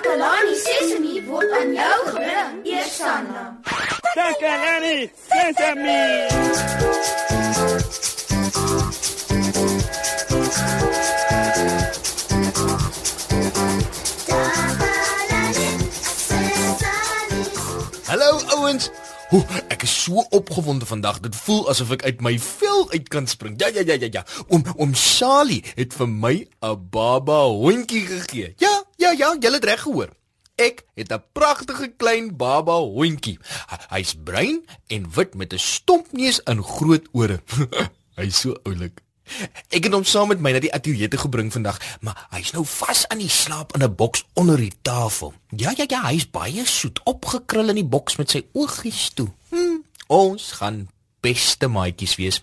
Takalani Sesemi word aan jou gebring, Eersanna. Takalani Sesemi. Hallo ouens. Hoe ek is so opgewonde vandag. Dit voel asof ek uit my vel uit kan spring. Ja ja ja ja ja. Oom oom Charlie het vir my 'n baba hondjie gegee. Ja ja ja, jy het reg gehoor. Ek het 'n pragtige klein baba hondjie. Hy's bruin en wit met 'n stompneus en groot ore. Hy's so oulik. Ek het hom saam met my na die ateljee te gebring vandag, maar hy's nou vas aan die slaap in 'n boks onder die tafel. Ja ja ja, hy's baie soet opgekrul in die boks met sy oogies toe. Hm, ons gaan beste maatjies wees.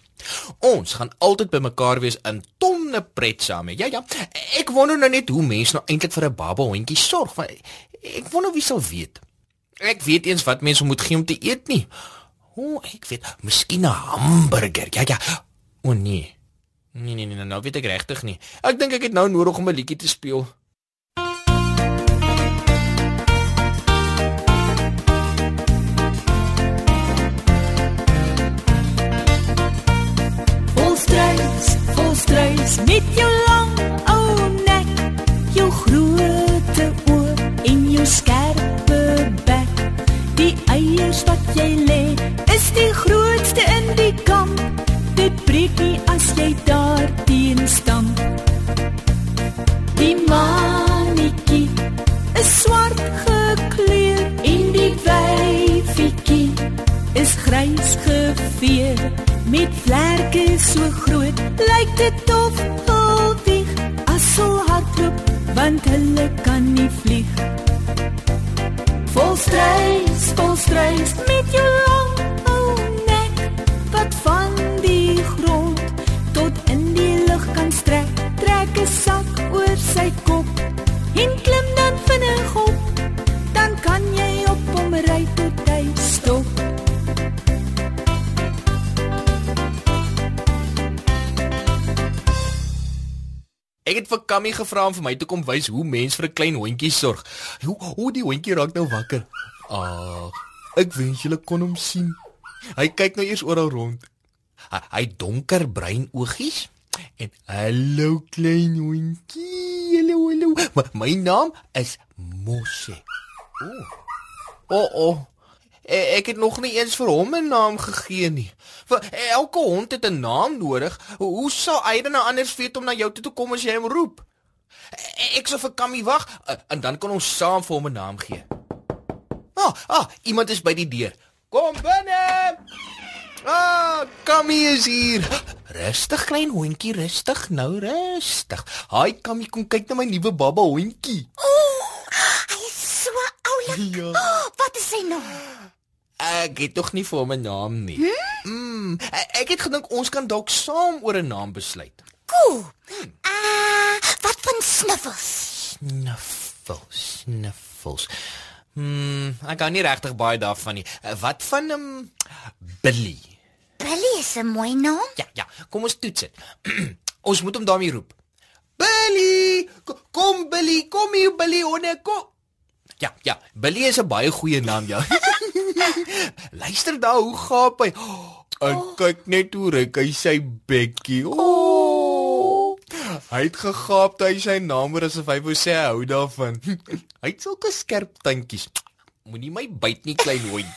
Ons gaan altyd by mekaar wees in tonne pret saam. Ja ja. Ek wonder nou net hoe mense nou eintlik vir 'n baba hondjie sorg. Ek wonder wie sal weet. Ek weet eens wat mense moet gee om te eet nie. O, oh, ek weet, miskien 'n hamburger. Ja ja. O nee. Nee nee nee, nou weet ek regtig nie. Ek dink ek het nou nodig om 'n liedjie te speel. Volstruis, volstruis met jou lang ou nek, jou groot oë en jou skerpe bek. Die eiers wat jy lê, is die grootste in die kamp. Dit breek nie as jy daar teen stamp. Die manetjie is swart gekleur en die wyfietjie is grys gevee met vlerke so groot lyk dit of Ek het vir Kammy gevra om vir my te kom wys hoe mens vir 'n klein hondjie sorg. Hoe hoe die hondjie raak nou wakker. Ag, ek wens julle kon hom sien. Hy kyk nou eers oral rond. Hy, hy donkerbruin oogies en hallo klein hondjie. Hallo hallo. My, my naam is Mosse. Ooh. O, oh, oh. Ek het nog nie eens vir hom 'n naam gegee nie. Vir elke hond het 'n naam nodig. Hoe sou hy dan nou anders weet om na jou toe te kom as jy hom roep? Ek sou vir Kammy wag en dan kan ons saam vir hom 'n naam gee. Ah, ah, iemand is by die deur. Kom binne. Ah, Kammy is hier. Rustig klein hondjie, rustig nou, rustig. Haai Kammy, kom kyk na my nuwe baba hondjie. Hy is so oulik. Ja. Oh, wat is sy naam? Ek het tog nie vir hom 'n naam nie. Mm, ek het gedink ons kan dalk saam oor 'n naam besluit. Cool. Ah, wat van Sniffles? Sniffles, sniffles. Hmm, ek kan nie regtig baie daarvan nie. Eh, Wat van 'n um, Billy? Billy is 'n mooi naam. Ja, ja, kom ons toets dit. ons moet hom daarmee roep. Billy, ko- kom Billy, kom hier Billy, honde, kom. Ja, ja, Billy is 'n baie goeie naam, ja. Luister daar hoe gaap hy. En kyk net hoe ryk hy sy bekkie. Oh. Hy het gegaap hy sy naam oor asof hy wou sê hy hou daarvan. Hy het sulke skerp tandjies. Moenie my byt nie, klein hondjie.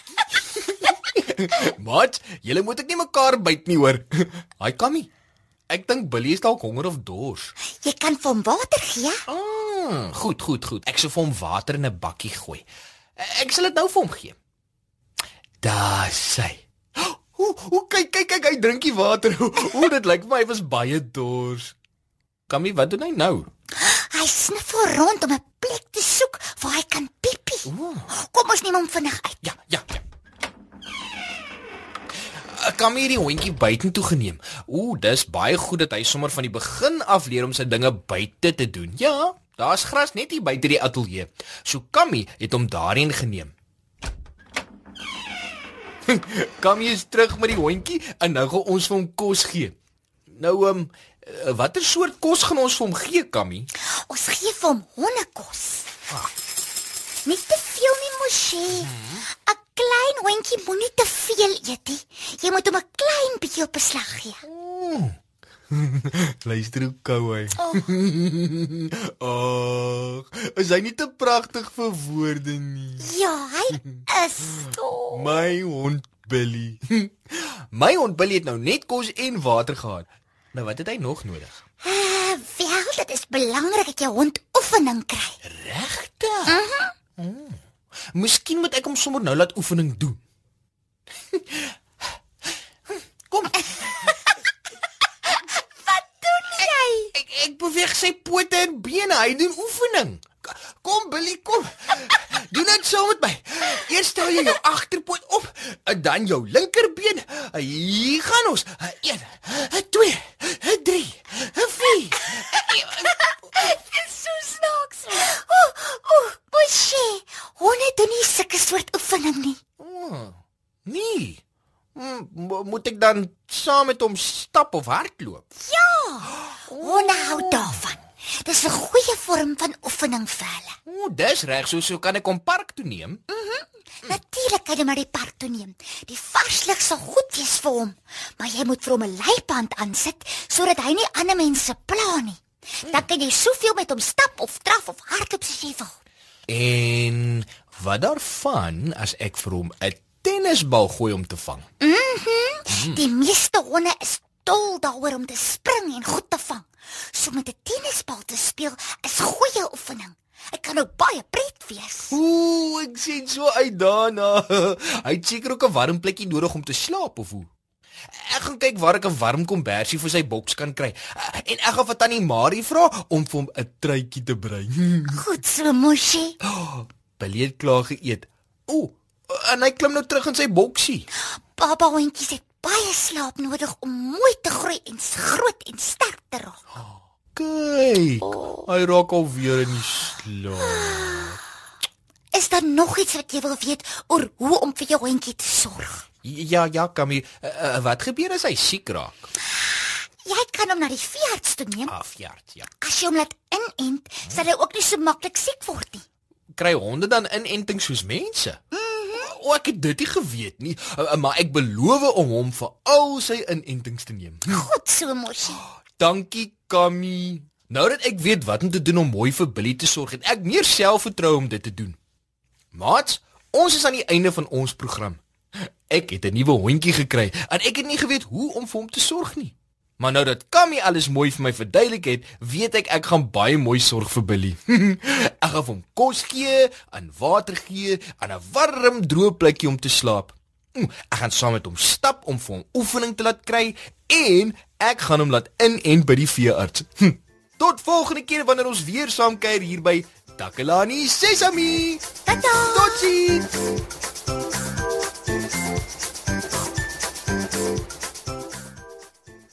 Mat, julle moet ek nie mekaar byt nie hoor. Haai Kammy. Ek dink Billy is dalk honger of dors. Jy kan vir hom water gee. Ah, goed, goed, goed. Ek sal vir hom water in 'n bakkie gooi. Ek sal dit nou vir hom gee. Sy. Hoe hoe kyk kyk kyk hy drink die water. Hoe dit lyk vir my hy was baie dors. Kammy, wat doen hy nou? Hy sniffel rond om 'n plek te soek waar hy kan piepie. Ooh. Kom ons neem hom vinnig uit. Ja, ja, ja. Ek kan hier die hondjie buitentoe geneem. Ooh, dis baie goed dat hy sommer van die begin af leer om sy dinge buite te doen. Ja, daar's gras net hier buite die ateljee. So Kammy het hom daarheen geneem. Kammy is terug met die hondjie en nou gaan ons vir hom kos gee. Nou ehm um, watter soort kos gaan ons vir hom gee, Kammy? Ons gee vir hom hondekos. Nie te veel nie, Moshe. 'n Klein hondjie moenie te veel eet nie. Jy moet hom 'n klein bietjie op beslag gee. Luister hoe kou hy. Ag, is hy nie te pragtig vir woorde nie? Ja, hy is. Oh. My hond Billy. My hond Billy het nou net kos en water gehad. Nou wat het hy nog nodig? Uh, wel, dit is belangrik dat jou hond oefening kry. Regtig? Mhm. Oh. Miskien moet ek hom sommer nou laat oefening doen. Kom. Ek beweeg sy pote en bene. Hy doen oefening. Kom Billy, kom. Doen dit saam met my. Eers stel jy jou agterpoot op, en dan jou linkerbeen. Hier gaan ons. 1 2 3 4 Dis so snaaks. Ooh, ooh, Moshe, honde doen nie sulke soort oefening nie. Oh, nee. Mo- moet ek dan saam met hom stap of hardloop? Honde hou daarvan. Dis 'n goeie vorm van oefening vir hulle. O, dis reg, so so kan ek hom park toe neem. Natuurlik kan jy maar die park toe neem. Die vars lug sal goed wees vir hom, maar jy moet vir hom 'n leiband aansit sodat hy nie ander mense pla nie. Dan kan jy soveel met hom stap of draf of hardloop soos jy wil. En wat daarvan as ek vir hom 'n tennisbal gooi om te vang? Die meeste honde is dol daaroor om te spring en goed te vang. So met 'n tennisbal te speel is goeie oefening. Dit kan ook baie pret wees. Ooh, ek sien so uit daarna. Hy het seker ook 'n warm plekkie nodig om te slaap of hoe? Ek gaan kyk waar ek 'n warm kombersie vir sy boks kan kry. En ek gaan vir tannie Marie vra om vir hom 'n truitjie te brei. Goed so, Moshi. Billy het klaar geëet. Ooh, en hy klim nou terug in sy boksie. Baba hondjies het baie slaap nodig om mooi te groei en groot en sterk te raak. Kyk, hy raak al weer in die slaap. Is daar nog iets wat jy wil weet oor hoe om vir jou hondjie te sorg? Ja, ja, Kamie, uh, uh, wat gebeur as hy siek raak? Jy kan hom na die veearts toe neem. Afjaard, ja. As jy hom laat inent, sal hy ook nie so maklik siek word nie. Kry honde dan inenting soos mense? Mhm. O, ek het dit nie geweet nie, uh, uh, maar ek beloof om hom vir al sy inentings te neem. Goed so, Moshi. Dankie, Kamie. Nou dat ek weet wat om te doen om mooi vir Billy te sorg, het ek meer selfvertroue om dit te doen. Maats, ons is aan die einde van ons program. Ek het 'n nuwe hondjie gekry en ek het nie geweet hoe om vir hom te sorg nie. Maar nou dat Kammy alles mooi vir my verduidelik het, weet ek ek gaan baie mooi sorg vir Billy. ek gaan hom kos gee, en water gee, en 'n warm droë plekkie om te slaap. Mm, Ek gaan saam met hom stap om vir hom oefening te laat kry en ek gaan hom laat inent by die veearts. Hm. Tot volgende keer wanneer ons weer saam kuier hier by Takalani Sesami. Tata. Totsiens.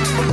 Yeah.